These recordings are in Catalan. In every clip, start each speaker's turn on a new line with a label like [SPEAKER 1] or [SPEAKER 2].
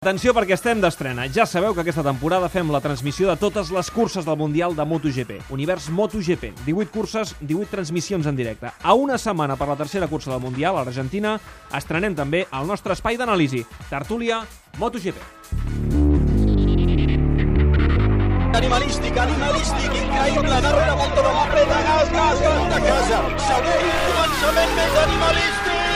[SPEAKER 1] Atenció perquè estem d'estrena. Ja sabeu que aquesta temporada fem la transmissió de totes les curses del Mundial de MotoGP. Univers MotoGP. 18 curses, 18 transmissions en directe. A una setmana per la tercera cursa del Mundial a l'Argentina, estrenem també el nostre espai d'anàlisi. Tertúlia MotoGP.
[SPEAKER 2] Animalístic, animalístic, increïble, darrere molt de l'empreta, gas, gas, gas, de casa, segur, començament més animalístic!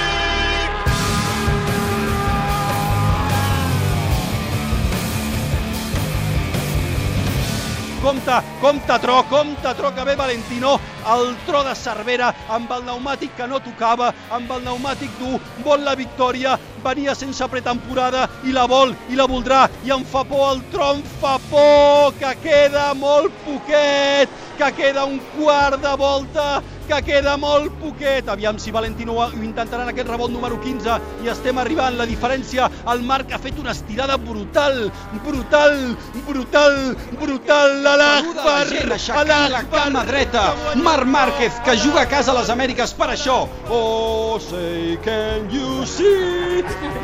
[SPEAKER 2] Compte, compte tro, compte tro que ve Valentino, el tro de Cervera amb el pneumàtic que no tocava, amb el pneumàtic dur, vol la victòria, venia sense pretemporada i la vol i la voldrà. I em fa por el tro, em fa por que queda molt poquet, que queda un quart de volta, que queda molt poquet. Aviam si Valentino ho intentarà en aquest rebot número 15 i estem arribant. La diferència, el Marc ha fet una estirada brutal, brutal, brutal, brutal. A l'Akbar, a
[SPEAKER 3] la cama dreta. Marc Márquez, que juga a casa a les Amèriques per això.
[SPEAKER 2] Oh, say can you see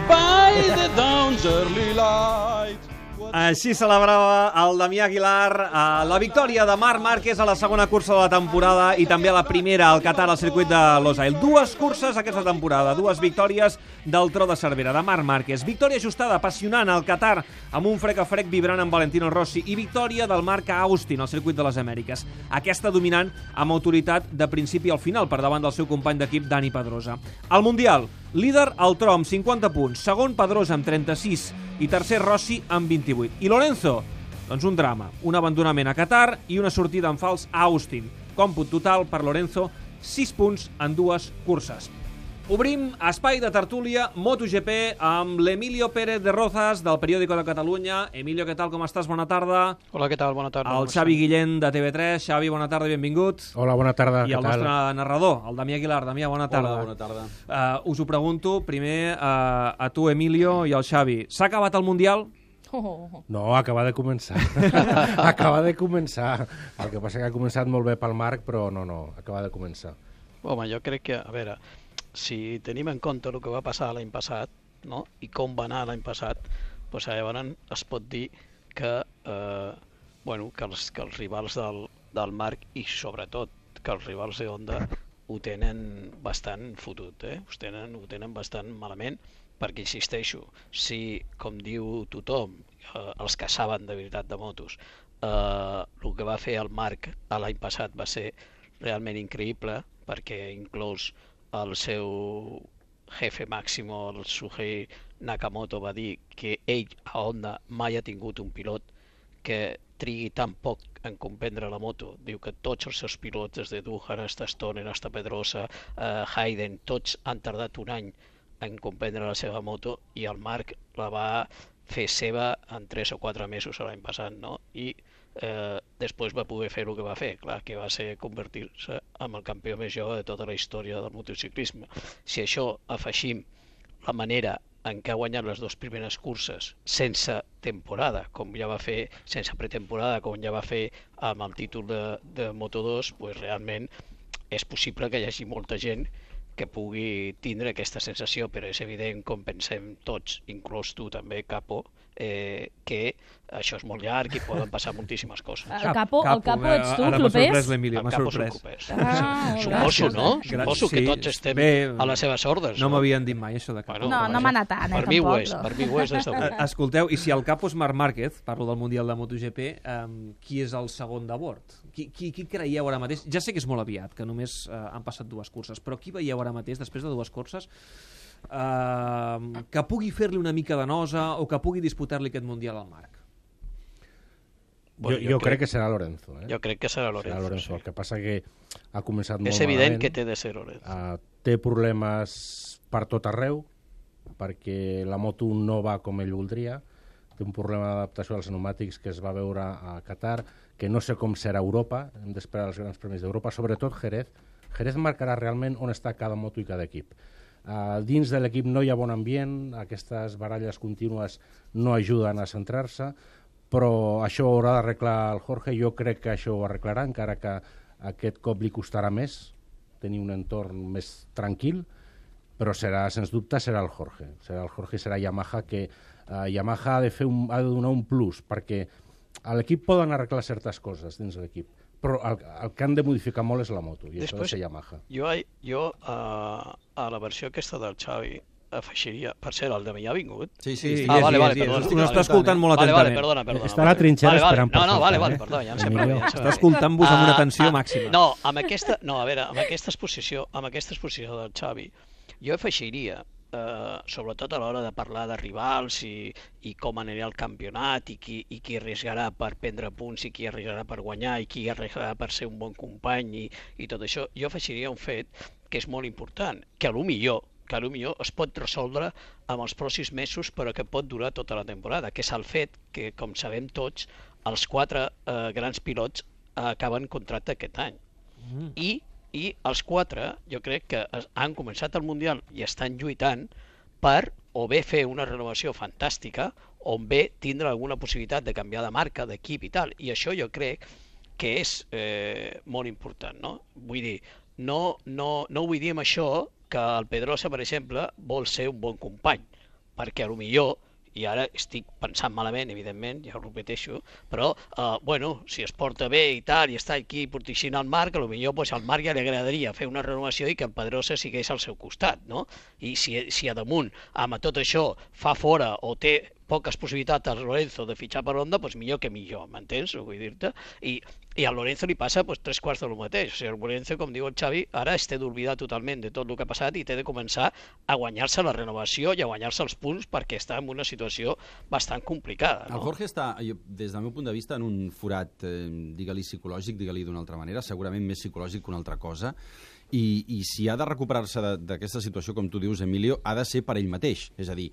[SPEAKER 2] by the dawn's early light.
[SPEAKER 1] Així celebrava el Damià Aguilar eh, la victòria de Marc Márquez a la segona cursa de la temporada i també a la primera al Qatar al circuit de Losail. Dues curses aquesta temporada, dues victòries del tro de Cervera, de Marc Márquez. Victòria ajustada, apassionant al Qatar amb un frec a frec vibrant amb Valentino Rossi i victòria del Marc Austin al circuit de les Amèriques. Aquesta dominant amb autoritat de principi al final per davant del seu company d'equip Dani Pedrosa. Al Mundial, líder el tro amb 50 punts, segon Pedrosa amb 36 i tercer Rossi amb 28. I Lorenzo? Doncs un drama, un abandonament a Qatar i una sortida en fals a Austin. Còmput total per Lorenzo, 6 punts en dues curses. Obrim espai de tertúlia MotoGP amb l'Emilio Pérez de Rozas del Periódico de Catalunya. Emilio, què tal, com estàs? Bona tarda.
[SPEAKER 4] Hola, què tal? Bona tarda.
[SPEAKER 1] El Xavi Guillén de TV3. Xavi, bona tarda i benvingut.
[SPEAKER 5] Hola, bona tarda.
[SPEAKER 1] I el
[SPEAKER 5] tal?
[SPEAKER 1] nostre narrador, el Damià Aguilar. Damià, bona tarda.
[SPEAKER 6] Hola, bona tarda.
[SPEAKER 1] Uh, us ho pregunto primer uh, a tu, Emilio, i al Xavi. S'ha acabat el Mundial?
[SPEAKER 5] No, acaba de començar. acaba de començar. El que passa que ha començat molt bé pel Marc, però no, no, acaba de començar.
[SPEAKER 4] Home, jo crec que, a veure, si tenim en compte el que va passar l'any passat, no?, i com va anar l'any passat, doncs llavors es pot dir que, eh, bueno, que, els, que els rivals del, del Marc i sobretot que els rivals de Honda ho tenen bastant fotut, eh? Ho tenen, ho tenen bastant malament, perquè insisteixo, si, com diu tothom, eh, els que saben de veritat de motos, eh, el que va fer el Marc l'any passat va ser realment increïble, perquè inclús el seu jefe màximo, el Suhei Nakamoto, va dir que ell a Honda mai ha tingut un pilot que trigui tan poc en comprendre la moto. Diu que tots els seus pilots, des de Duhan, hasta Stoner, hasta Pedrosa, eh, Hayden, tots han tardat un any en comprendre la seva moto i el Marc la va fer seva en 3 o 4 mesos l'any passat, no? I eh, després va poder fer el que va fer, clar, que va ser convertir-se en el campió més jove de tota la història del motociclisme. Si això afegim la manera en què ha guanyat les dues primeres curses sense temporada, com ja va fer, sense pretemporada, com ja va fer amb el títol de, de Moto2, pues realment és possible que hi hagi molta gent que pugui tindre aquesta sensació, però és evident, com pensem tots, inclús tu també, Capo, eh, que això és molt llarg i poden passar moltíssimes coses.
[SPEAKER 7] El capo, el capo ets tu,
[SPEAKER 1] ara m'ha
[SPEAKER 7] Clopés?
[SPEAKER 1] sorprès l'Emilio,
[SPEAKER 4] El
[SPEAKER 1] m'ha
[SPEAKER 4] capo és un
[SPEAKER 1] sorprès.
[SPEAKER 7] Ah,
[SPEAKER 4] Suposo, no?
[SPEAKER 1] Gràcies.
[SPEAKER 4] Suposo que tots estem
[SPEAKER 1] bé,
[SPEAKER 4] a les seves ordres.
[SPEAKER 1] No m'havien dit mai això de Capo.
[SPEAKER 4] Bueno,
[SPEAKER 7] No, no m'ha anat tant, eh,
[SPEAKER 4] Per mi ho és, per mi ho és
[SPEAKER 1] Escolteu, i si el capo és Marc Márquez, parlo del Mundial de MotoGP, um, qui és el segon de bord? Qui, qui, qui creieu ara mateix? Ja sé que és molt aviat, que només uh, han passat dues curses, però qui veieu ara mateix, després de dues curses, uh, que pugui fer-li una mica de nosa o que pugui disputar-li aquest Mundial al Marc?
[SPEAKER 5] Jo, jo, crec que serà Lorenzo. Eh?
[SPEAKER 4] Jo crec que serà Lorenzo.
[SPEAKER 5] serà Lorenzo. El
[SPEAKER 4] sí.
[SPEAKER 5] que passa que ha començat molt
[SPEAKER 4] És evident
[SPEAKER 5] malament.
[SPEAKER 4] que té de ser Lorenzo.
[SPEAKER 5] Uh, té problemes per tot arreu, perquè la moto no va com ell voldria. Té un problema d'adaptació als pneumàtics que es va veure a Qatar, que no sé com serà Europa, hem d'esperar els grans premis d'Europa, sobretot Jerez. Jerez marcarà realment on està cada moto i cada equip. Uh, dins de l'equip no hi ha bon ambient, aquestes baralles contínues no ajuden a centrar-se, però això ho haurà d'arreglar el Jorge, jo crec que això ho arreglarà, encara que aquest cop li costarà més tenir un entorn més tranquil, però serà, sens dubte, serà el Jorge. Serà el Jorge, serà Yamaha, que Uh, Yamaha ha de, fer un, ha de donar un plus, perquè a l'equip poden arreglar certes coses dins l'equip, però el, el que han de modificar molt és la moto, i això ha de
[SPEAKER 4] Després-
[SPEAKER 5] ser Yamaha.
[SPEAKER 4] Jo, jo uh, a la versió aquesta del Xavi afegiria... Per cert, el de mi ha vingut?
[SPEAKER 2] Sí,
[SPEAKER 1] Sí,
[SPEAKER 2] sí, sí.
[SPEAKER 4] Ah, vale, vale,
[SPEAKER 1] és,
[SPEAKER 4] perdona.
[SPEAKER 1] us està escoltant molt
[SPEAKER 4] Vale, vale,
[SPEAKER 1] atentament.
[SPEAKER 4] perdona, perdona.
[SPEAKER 7] Està a la trinxera
[SPEAKER 4] vale, vale.
[SPEAKER 7] esperant per
[SPEAKER 4] No, no, vale,
[SPEAKER 7] eh?
[SPEAKER 4] vale, perdona, ja em sembla
[SPEAKER 7] Emilio.
[SPEAKER 4] bé. Ja em sembla
[SPEAKER 1] Està escoltant-vos amb una
[SPEAKER 4] Ah,
[SPEAKER 1] atenció
[SPEAKER 4] ah,
[SPEAKER 1] màxima.
[SPEAKER 4] No, amb aquesta, no, a veure, amb aquesta exposició, amb aquesta exposició del Xavi, jo afegiria, eh, sobretot a l'hora de parlar de rivals i, i com anirà el campionat i qui, i qui arriesgarà per prendre punts i qui arriesgarà per guanyar i qui arriesgarà per ser un bon company i, i tot això, jo afegiria un fet que és molt important, que a lo millor que a lo millor es pot resoldre amb els pròxims mesos però que pot durar tota la temporada, que és el fet que, com sabem tots, els quatre eh, grans pilots acaben contracte aquest any.
[SPEAKER 1] Mm.
[SPEAKER 4] I, I els quatre, jo crec que han començat el Mundial i estan lluitant per o bé fer una renovació fantàstica o bé tindre alguna possibilitat de canviar de marca, d'equip i tal. I això jo crec que és eh, molt important, no? Vull dir, no, no, no vull dir amb això que el Pedrosa, per exemple, vol ser un bon company, perquè a lo millor i ara estic pensant malament, evidentment, ja ho repeteixo, però, eh, bueno, si es porta bé i tal, i està aquí protegint el Marc, a lo millor pues, al Marc ja li agradaria fer una renovació i que en Pedrosa sigués al seu costat, no? I si, si a damunt, amb tot això, fa fora o té poques possibilitats al Lorenzo de fitxar per Honda, doncs millor que millor, m'entens? Vull dir-te? I, I al Lorenzo li passa pues, tres quarts de lo mateix. O sigui, el Lorenzo, com diu el Xavi, ara es té d'oblidar totalment de tot el que ha passat i té de començar a guanyar-se la renovació i a guanyar-se els punts perquè està en una situació bastant complicada.
[SPEAKER 2] El
[SPEAKER 4] No?
[SPEAKER 2] Jorge està, jo, des del meu punt de vista, en un forat, eh, digue-li psicològic, digue-li d'una altra manera, segurament més psicològic que una altra cosa, i, i si ha de recuperar-se d'aquesta situació, com tu dius, Emilio, ha de ser per ell mateix. És a dir,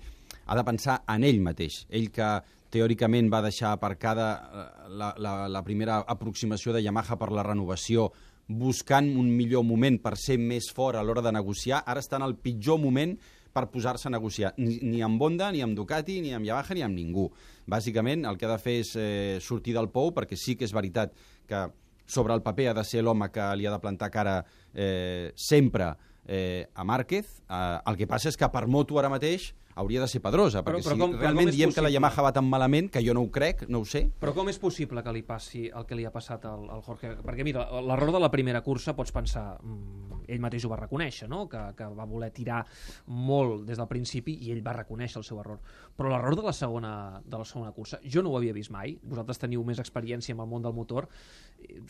[SPEAKER 2] ha de pensar en ell mateix. Ell que teòricament va deixar aparcada eh, la, la, la primera aproximació de Yamaha per la renovació buscant un millor moment per ser més fort a l'hora de negociar, ara està en el pitjor moment per posar-se a negociar, ni, ni amb Honda, ni amb Ducati, ni amb Yamaha, ni amb ningú. Bàsicament, el que ha de fer és eh, sortir del pou, perquè sí que és veritat que sobre el paper ha de ser l'home que li ha de plantar cara eh, sempre eh, a Márquez. Eh, el que passa és que per moto ara mateix hauria de ser Pedrosa,
[SPEAKER 1] Però-
[SPEAKER 2] perquè
[SPEAKER 1] però
[SPEAKER 2] si
[SPEAKER 1] com- però
[SPEAKER 2] realment diem que la
[SPEAKER 1] possible?
[SPEAKER 2] Yamaha va tan malament, que jo no ho crec, no ho sé,
[SPEAKER 1] Però com és possible que li passi el que li ha passat al, al Jorge? Perquè, mira, l'error de la primera cursa pots pensar, mm, ell mateix ho va reconèixer, no? que, que va voler tirar molt des del principi i ell va reconèixer el seu error. Però l'error de, la segona, de la segona cursa, jo no ho havia vist mai, vosaltres teniu més experiència amb el món del motor,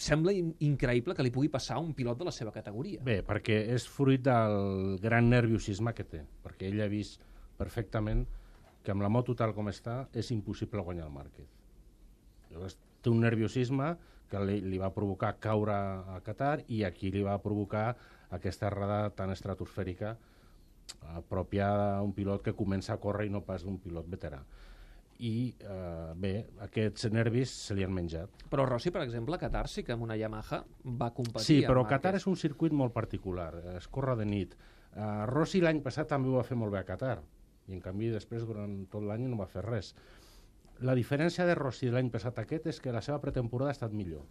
[SPEAKER 1] sembla in increïble que li pugui passar a un pilot de la seva categoria.
[SPEAKER 5] Bé, perquè és fruit del gran nerviosisme que té, perquè ell ha vist perfectament que amb la moto tal com està és impossible guanyar el Márquez. Llavors, té un nerviosisme que li, li va provocar caure a Qatar i aquí li va provocar aquesta errada tan estratosfèrica eh, pròpia d'un pilot que comença a córrer i no pas d'un pilot veterà. I, eh, bé, aquests nervis se li han menjat.
[SPEAKER 1] Però Rossi, per exemple, a Qatar sí que amb una Yamaha va competir
[SPEAKER 5] Sí, però. Qatar és un circuit molt particular, es corre de nit. Uh, Rossi l'any passat també ho va fer molt bé a Qatar, i en canvi després durant tot l'any no va fer res. La diferència de Rossi de l'any passat aquest és que la seva pretemporada ha estat millor.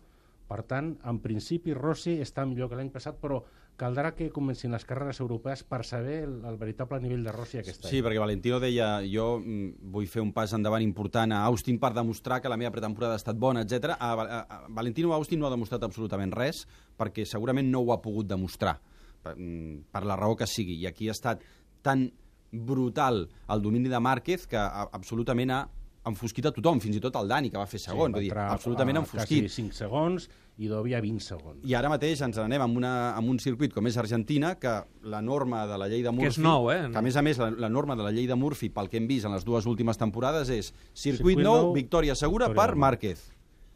[SPEAKER 5] Per tant, en principi, Rossi està millor que l'any passat, però caldrà que comencin les carreres europees per saber el, el veritable nivell de Rossi aquest
[SPEAKER 2] Sí,
[SPEAKER 5] any.
[SPEAKER 2] perquè Valentino deia jo mm, vull fer un pas endavant important a Austin per demostrar que la meva pretemporada ha estat bona, etc. A, a, a Valentino Austin no ha demostrat absolutament res perquè segurament no ho ha pogut demostrar per, mm, per la raó que sigui. I aquí ha estat tan brutal el domini de Márquez que a, absolutament ha enfosquit a tothom, fins i tot el Dani, que va fer segon.
[SPEAKER 5] va
[SPEAKER 2] vull dir, absolutament
[SPEAKER 5] a
[SPEAKER 2] enfosquit.
[SPEAKER 5] Quasi 5 segons i Dovi a 20 segons.
[SPEAKER 2] I ara mateix ens n'anem amb, una, amb un circuit com és Argentina, que la norma de la llei de Murphy...
[SPEAKER 1] és nou, eh?
[SPEAKER 2] Que, a més a més, la, la norma de la llei de Murphy, pel que hem vist en les dues últimes temporades, és circuit,
[SPEAKER 5] Circuit
[SPEAKER 2] nou,
[SPEAKER 5] nou,
[SPEAKER 2] victòria segura
[SPEAKER 5] victòria
[SPEAKER 2] per Márquez.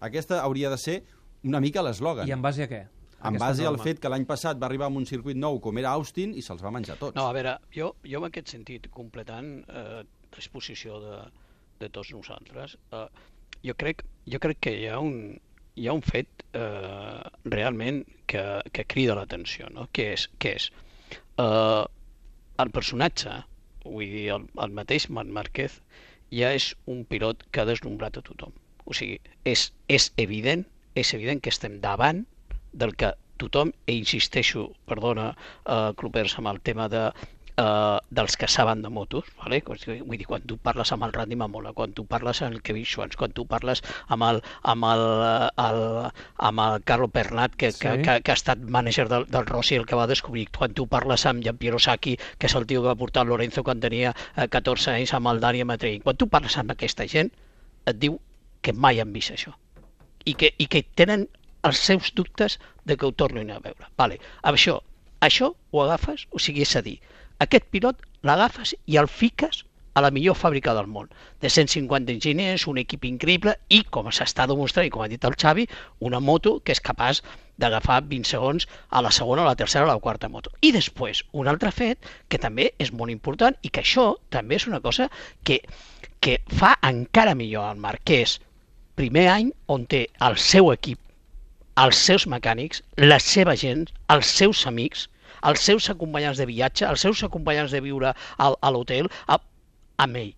[SPEAKER 2] Aquesta hauria de ser una mica l'eslògan.
[SPEAKER 1] I en base a què?
[SPEAKER 2] En base al fet que l'any passat va arribar amb un circuit nou com era Austin i se'ls va menjar tots.
[SPEAKER 4] No, a veure, jo, jo en aquest sentit, completant eh, l'exposició de, de tots nosaltres, eh, jo, crec, jo crec que hi ha un, hi ha un fet eh, realment que, que crida l'atenció, no? Què és? Què és? Eh, el personatge, vull dir, el, el mateix Marc Márquez, ja és un pilot que ha deslumbrat a tothom. O sigui, és, és evident, és evident que estem davant del que tothom, i insisteixo, perdona, eh, Clopers, amb el tema de eh, dels que saben de motos, vale? vull dir, quan tu parles amb el Randy Mamola, quan tu parles amb el Kevin Schwantz, quan tu parles amb el, amb el, el, amb el Carlo Pernat, que, sí. que, que, que ha estat mànager del, del Rossi, el que va descobrir, quan tu parles amb Gian Piero Sacchi, que és el tio que va portar Lorenzo quan tenia eh, 14 anys amb el Dani Matrei, quan tu parles amb aquesta gent, et diu que mai han vist això i que, i que tenen els seus dubtes de que ho tornin a veure. Vale. Això, això ho agafes, o sigui, és a dir, aquest pilot l'agafes i el fiques a la millor fàbrica del món, de 150 enginyers, un equip increïble i, com s'està demostrant, i com ha dit el Xavi, una moto que és capaç d'agafar 20 segons a la segona, a la tercera a la quarta moto. I després, un altre fet que també és molt important i que això també és una cosa que, que fa encara millor que és primer any on té el seu equip, els seus mecànics, la seva gent, els seus amics, els seus acompanyants de viatge, els seus acompanyants de viure al, a l'hotel, amb ell.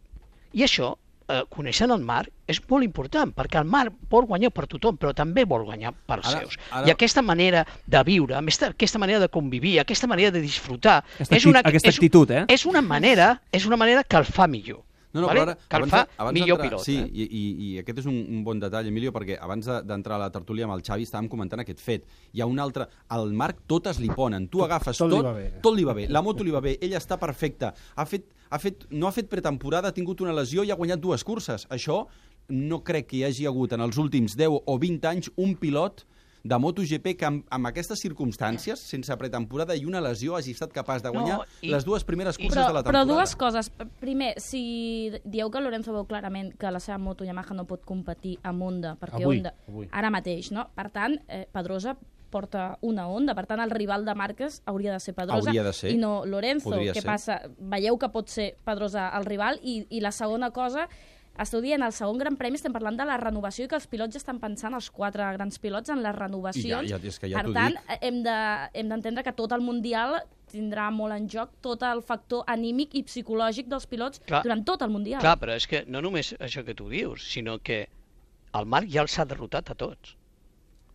[SPEAKER 4] I això, eh, coneixent el Marc, és molt important, perquè el Marc vol guanyar per tothom, però també vol guanyar per als seus. Ara... I aquesta manera de viure, aquesta manera de convivir, aquesta manera de disfrutar...
[SPEAKER 1] Aquesta, és una, aquesta actitud, eh?
[SPEAKER 4] És una manera, és una manera que el fa millor.
[SPEAKER 2] No, no,
[SPEAKER 4] vale?
[SPEAKER 2] però ara,
[SPEAKER 4] que el
[SPEAKER 2] abans,
[SPEAKER 4] fa
[SPEAKER 2] abans
[SPEAKER 4] millor
[SPEAKER 2] pilot. Sí,
[SPEAKER 4] eh?
[SPEAKER 2] i, i, i aquest és un, un bon detall, Emilio, perquè abans d'entrar a la tertúlia amb el Xavi estàvem comentant aquest fet. Hi ha un altre... Al Marc totes li ponen. Tu agafes tot,
[SPEAKER 5] tot, li va bé.
[SPEAKER 2] tot li va bé. La moto li va bé, ell està perfecte. Ha fet, ha fet, no ha fet pretemporada, ha tingut una lesió i ha guanyat dues curses. Això no crec que hi hagi hagut en els últims 10 o 20 anys un pilot de MotoGP que amb, amb aquestes circumstàncies, sense pretemporada i una lesió, hagi estat capaç de guanyar
[SPEAKER 4] No, i-
[SPEAKER 2] les dues primeres curses
[SPEAKER 7] Però,
[SPEAKER 2] de la
[SPEAKER 7] però
[SPEAKER 2] temporada.
[SPEAKER 7] dues coses. Primer, si dieu que Lorenzo veu clarament que la seva moto Yamaha no pot competir amb Honda, perquè
[SPEAKER 5] Avui,
[SPEAKER 7] Honda...
[SPEAKER 5] avui.
[SPEAKER 7] Ara mateix, no? Per tant, eh, Pedrosa porta una Honda, per tant el rival de Marques hauria de ser Pedrosa
[SPEAKER 2] Hauria de ser.
[SPEAKER 7] i no Lorenzo.
[SPEAKER 2] Podria
[SPEAKER 7] Què
[SPEAKER 2] ser.
[SPEAKER 7] passa? Veieu que pot ser Pedrosa el rival i, i la segona cosa esteu dient, el segon Gran Premi estem parlant de la renovació i que els pilots ja estan pensant, els quatre grans pilots, en les renovacions.
[SPEAKER 2] I ja- ja- és que ja
[SPEAKER 7] per tant,
[SPEAKER 2] dic.
[SPEAKER 7] hem de- hem d'entendre que tot el Mundial tindrà molt en joc tot el factor anímic i psicològic dels pilots
[SPEAKER 4] Clar.
[SPEAKER 7] durant tot el Mundial.
[SPEAKER 4] Clar, però és que no només això que tu dius, sinó que el Marc ja els ha derrotat a tots.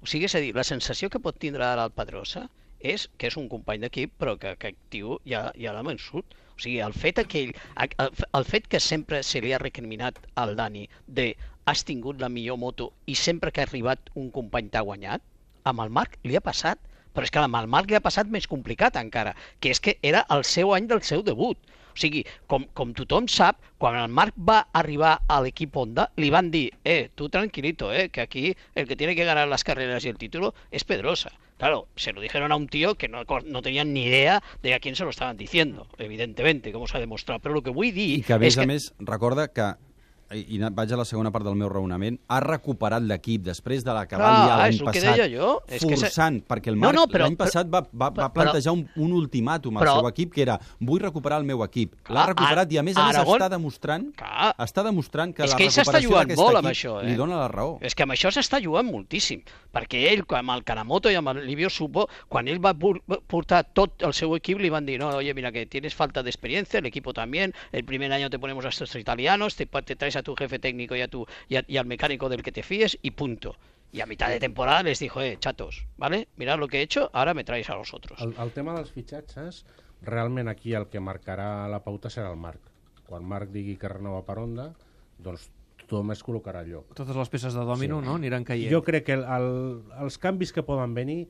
[SPEAKER 4] O sigui, és a dir, la sensació que pot tindre ara el Pedrosa és que és un company d'equip, però que aquest tio ja, ja l'ha vençut. O sigui, el fet, aquell, el, el fet que sempre se li ha recriminat al Dani de has tingut la millor moto i sempre que ha arribat un company t'ha guanyat, amb el Marc li ha passat, però és que amb el Marc li ha passat més complicat encara, que és que era el seu any del seu debut. O sigui, com, com tothom sap, quan el Marc va arribar a l'equip Honda, li van dir, eh, tu tranquilito, eh, que aquí el que tiene que ganar las carreras y el título es Pedrosa. Claro, se lo dijeron a un tío que no, no tenían ni idea de a quién se lo estaban diciendo, evidentemente, como se ha demostrado. Pero lo que vull dir
[SPEAKER 2] I que, a més
[SPEAKER 4] és
[SPEAKER 2] a
[SPEAKER 4] que...
[SPEAKER 2] més, recorda que i vaig a la segona part del meu raonament, ha recuperat l'equip després de la que liar l'any
[SPEAKER 4] que
[SPEAKER 2] passat,
[SPEAKER 4] jo, és que
[SPEAKER 2] forçant, perquè el
[SPEAKER 4] No,
[SPEAKER 2] Marc
[SPEAKER 4] no, però-
[SPEAKER 2] l'any passat va, va, va
[SPEAKER 4] però-
[SPEAKER 2] plantejar un, un ultimàtum al
[SPEAKER 4] però-
[SPEAKER 2] seu equip, que era vull recuperar el meu equip. L'ha recuperat i, a més a més,
[SPEAKER 4] Aragón-
[SPEAKER 2] està demostrant,
[SPEAKER 4] Clar.
[SPEAKER 2] està demostrant que
[SPEAKER 4] És
[SPEAKER 2] la
[SPEAKER 4] que s'està
[SPEAKER 2] recuperació d'aquest
[SPEAKER 4] molt amb
[SPEAKER 2] equip
[SPEAKER 4] això, eh?
[SPEAKER 2] li dona la raó.
[SPEAKER 4] És que amb això s'està jugant moltíssim, perquè ell, amb el Kanamoto i amb el Livio Supo, quan ell va portar tot el seu equip, li van dir, no, oye, mira, que tienes falta de experiencia, el equipo también, el primer año te ponemos a estos italianos, te, te traes a tu jefe técnico y, a tu, y, a- y al mecánico del que te fíes, y punto. Y a mitad de temporada les dijo, eh, chatos, ¿vale? Mirad lo que he hecho, ahora me traéis a los otros.
[SPEAKER 5] El, el tema dels fitxatges, realment aquí el que marcarà la pauta serà el Marc. Quan Marc digui que renova per Onda, doncs tothom es col·locarà al lloc.
[SPEAKER 1] Totes les peces de dòmino,
[SPEAKER 5] Sí.
[SPEAKER 1] no?, aniran caient.
[SPEAKER 5] Jo crec que el, el, els canvis que poden venir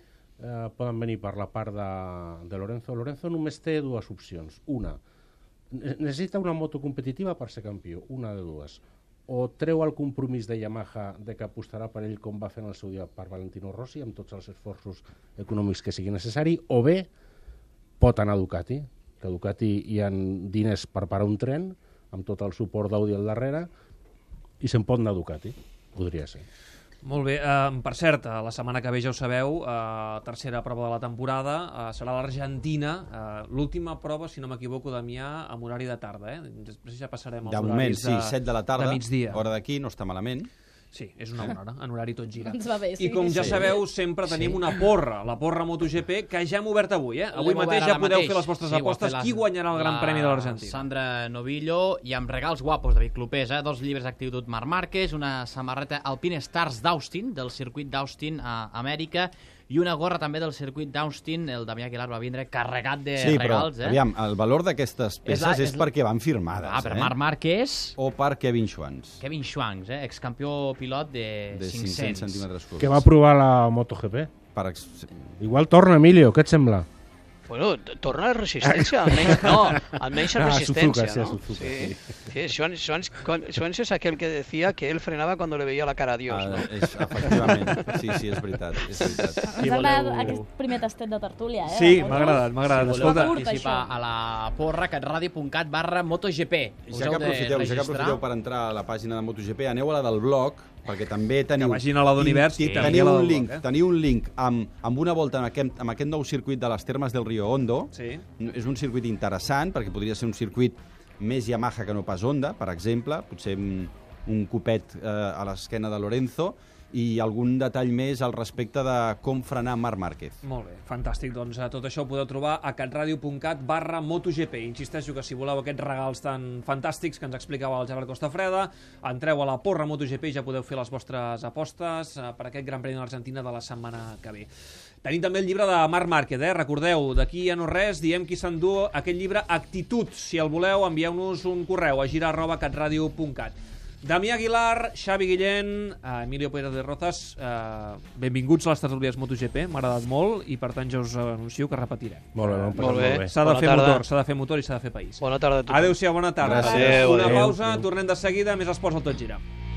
[SPEAKER 5] eh, poden venir per la part de, de Lorenzo. Lorenzo només té dues opcions. Una, necessita una moto competitiva per ser campió. Una de dues. O treu el compromís de Yamaha de que apostarà per ell com va fer en el seu dia per Valentino Rossi amb tots els esforços econòmics que sigui necessari, o bé pot anar a Ducati, que a Ducati hi ha diners per parar un tren amb tot el suport d'Audi al darrere i se'n pot anar a Ducati, podria ser.
[SPEAKER 1] Molt bé, eh, per cert, eh, la setmana que ve ja ho sabeu, eh, tercera prova de la temporada, eh, serà l'Argentina, eh, l'última prova, si no m'equivoco, Damià, amb horari de tarda, eh? Després ja passarem als
[SPEAKER 2] De moment,
[SPEAKER 1] horaris
[SPEAKER 2] sí, 7 de la tarda,
[SPEAKER 1] de migdia.
[SPEAKER 2] hora d'aquí, no està malament.
[SPEAKER 1] Sí, és una bona hora, en horari tot gira.
[SPEAKER 7] Ens va bé, sí.
[SPEAKER 1] I com ja
[SPEAKER 2] Sí.
[SPEAKER 1] sabeu, sempre tenim una porra, la porra MotoGP, que ja hem obert avui, eh? Avui mateix ja podeu
[SPEAKER 8] mateix.
[SPEAKER 1] fer les vostres
[SPEAKER 8] Sí,
[SPEAKER 1] apostes.
[SPEAKER 8] la-
[SPEAKER 1] Qui guanyarà el Gran
[SPEAKER 8] la
[SPEAKER 1] Premi de l'Argentina?
[SPEAKER 8] Sandra Novillo i amb regals guapos David Clopés, eh? dos llibres d'actitud Marc Márquez, una samarreta Alpine Stars d'Austin, del circuit d'Austin a Amèrica, i una gorra també del circuit d'Austin. El Damià Aguilar va vindre carregat de
[SPEAKER 2] Sí, però,
[SPEAKER 8] regals, eh?
[SPEAKER 2] aviam, el valor d'aquestes peces
[SPEAKER 8] la-
[SPEAKER 2] és,
[SPEAKER 8] és la-
[SPEAKER 2] perquè van firmades,
[SPEAKER 8] Ah, per
[SPEAKER 2] eh?
[SPEAKER 8] Marc Márquez,
[SPEAKER 2] O per Kevin Schwantz,
[SPEAKER 8] Kevin Schwanks, eh? excampió pilot de,
[SPEAKER 2] de 500
[SPEAKER 8] 500.
[SPEAKER 2] centímetres curts.
[SPEAKER 5] Que va provar la MotoGP.
[SPEAKER 2] Per ex...
[SPEAKER 5] Igual torna, Emilio, què et sembla?
[SPEAKER 9] Bueno, torna a resistència, almenys, no, almenys a
[SPEAKER 5] Ah,
[SPEAKER 9] resistencia,
[SPEAKER 5] Suzuka, sí,
[SPEAKER 9] ¿no?
[SPEAKER 5] Suzuka,
[SPEAKER 9] sí, sí, Schwan- Schwan- con- Schwanz es aquel que decía que él frenaba cuando le veía la cara a Dios,
[SPEAKER 2] Ah,
[SPEAKER 9] ¿no?
[SPEAKER 2] és, efectivament, sí, sí, és veritat. És veritat.
[SPEAKER 7] Ens ha agradat aquest primer tastet de tertúlia, eh?
[SPEAKER 1] Sí, m'ha agradat, m'ha agradat.
[SPEAKER 8] Si voleu
[SPEAKER 1] Escolta,
[SPEAKER 8] participar
[SPEAKER 7] això.
[SPEAKER 8] a la porra catradio.cat barra MotoGP. Us
[SPEAKER 2] Ja que aprofiteu, ja que aprofiteu per entrar a la pàgina de MotoGP, aneu a la del blog, perquè també teniu...
[SPEAKER 1] vagin a la d'Univers
[SPEAKER 2] i-
[SPEAKER 1] i també
[SPEAKER 2] teniu un link,
[SPEAKER 1] eh?
[SPEAKER 2] teniu un link amb, amb una volta amb aquest, amb aquest nou circuit de les Termes del Rio Hondo.
[SPEAKER 1] Sí.
[SPEAKER 2] És un circuit interessant, perquè podria ser un circuit més Yamaha que no pas Honda, per exemple, potser un, un copet eh, a l'esquena de Lorenzo, i algun detall més al respecte de com frenar Marc Márquez.
[SPEAKER 1] Molt bé, fantàstic. Doncs tot això ho podeu trobar a catradio.cat barra MotoGP. Insisteixo que si voleu aquests regals tan fantàstics que ens explicava el Gerard Costafreda, entreu a la porra MotoGP i ja podeu fer les vostres apostes eh, per aquest Gran Premi de l'Argentina de la setmana que ve. Tenim també el llibre de Marc Márquez, eh? recordeu, d'aquí a no res diem qui s'endú aquest llibre Actitud. Si el voleu, envieu-nos un correu a gira arroba catradio.cat. Damià Aguilar, Xavi Guillén, eh, Emilio Pérez de Rozas, eh, benvinguts a les tertúlies MotoGP, m'ha agradat molt i per tant ja us anuncio que repetirem.
[SPEAKER 5] Molt bé, molt,
[SPEAKER 9] Molt bé.
[SPEAKER 5] molt bé.
[SPEAKER 1] S'ha de
[SPEAKER 9] Bona
[SPEAKER 1] fer
[SPEAKER 9] tarda.
[SPEAKER 1] motor, s'ha de fer motor i s'ha de fer país.
[SPEAKER 9] Bona tarda a tothom.
[SPEAKER 1] Adéu-siau, bona tarda.
[SPEAKER 2] Gràcies.
[SPEAKER 1] Una
[SPEAKER 9] Adéu,
[SPEAKER 1] pausa, tornem de seguida, més esports al Tot Gira.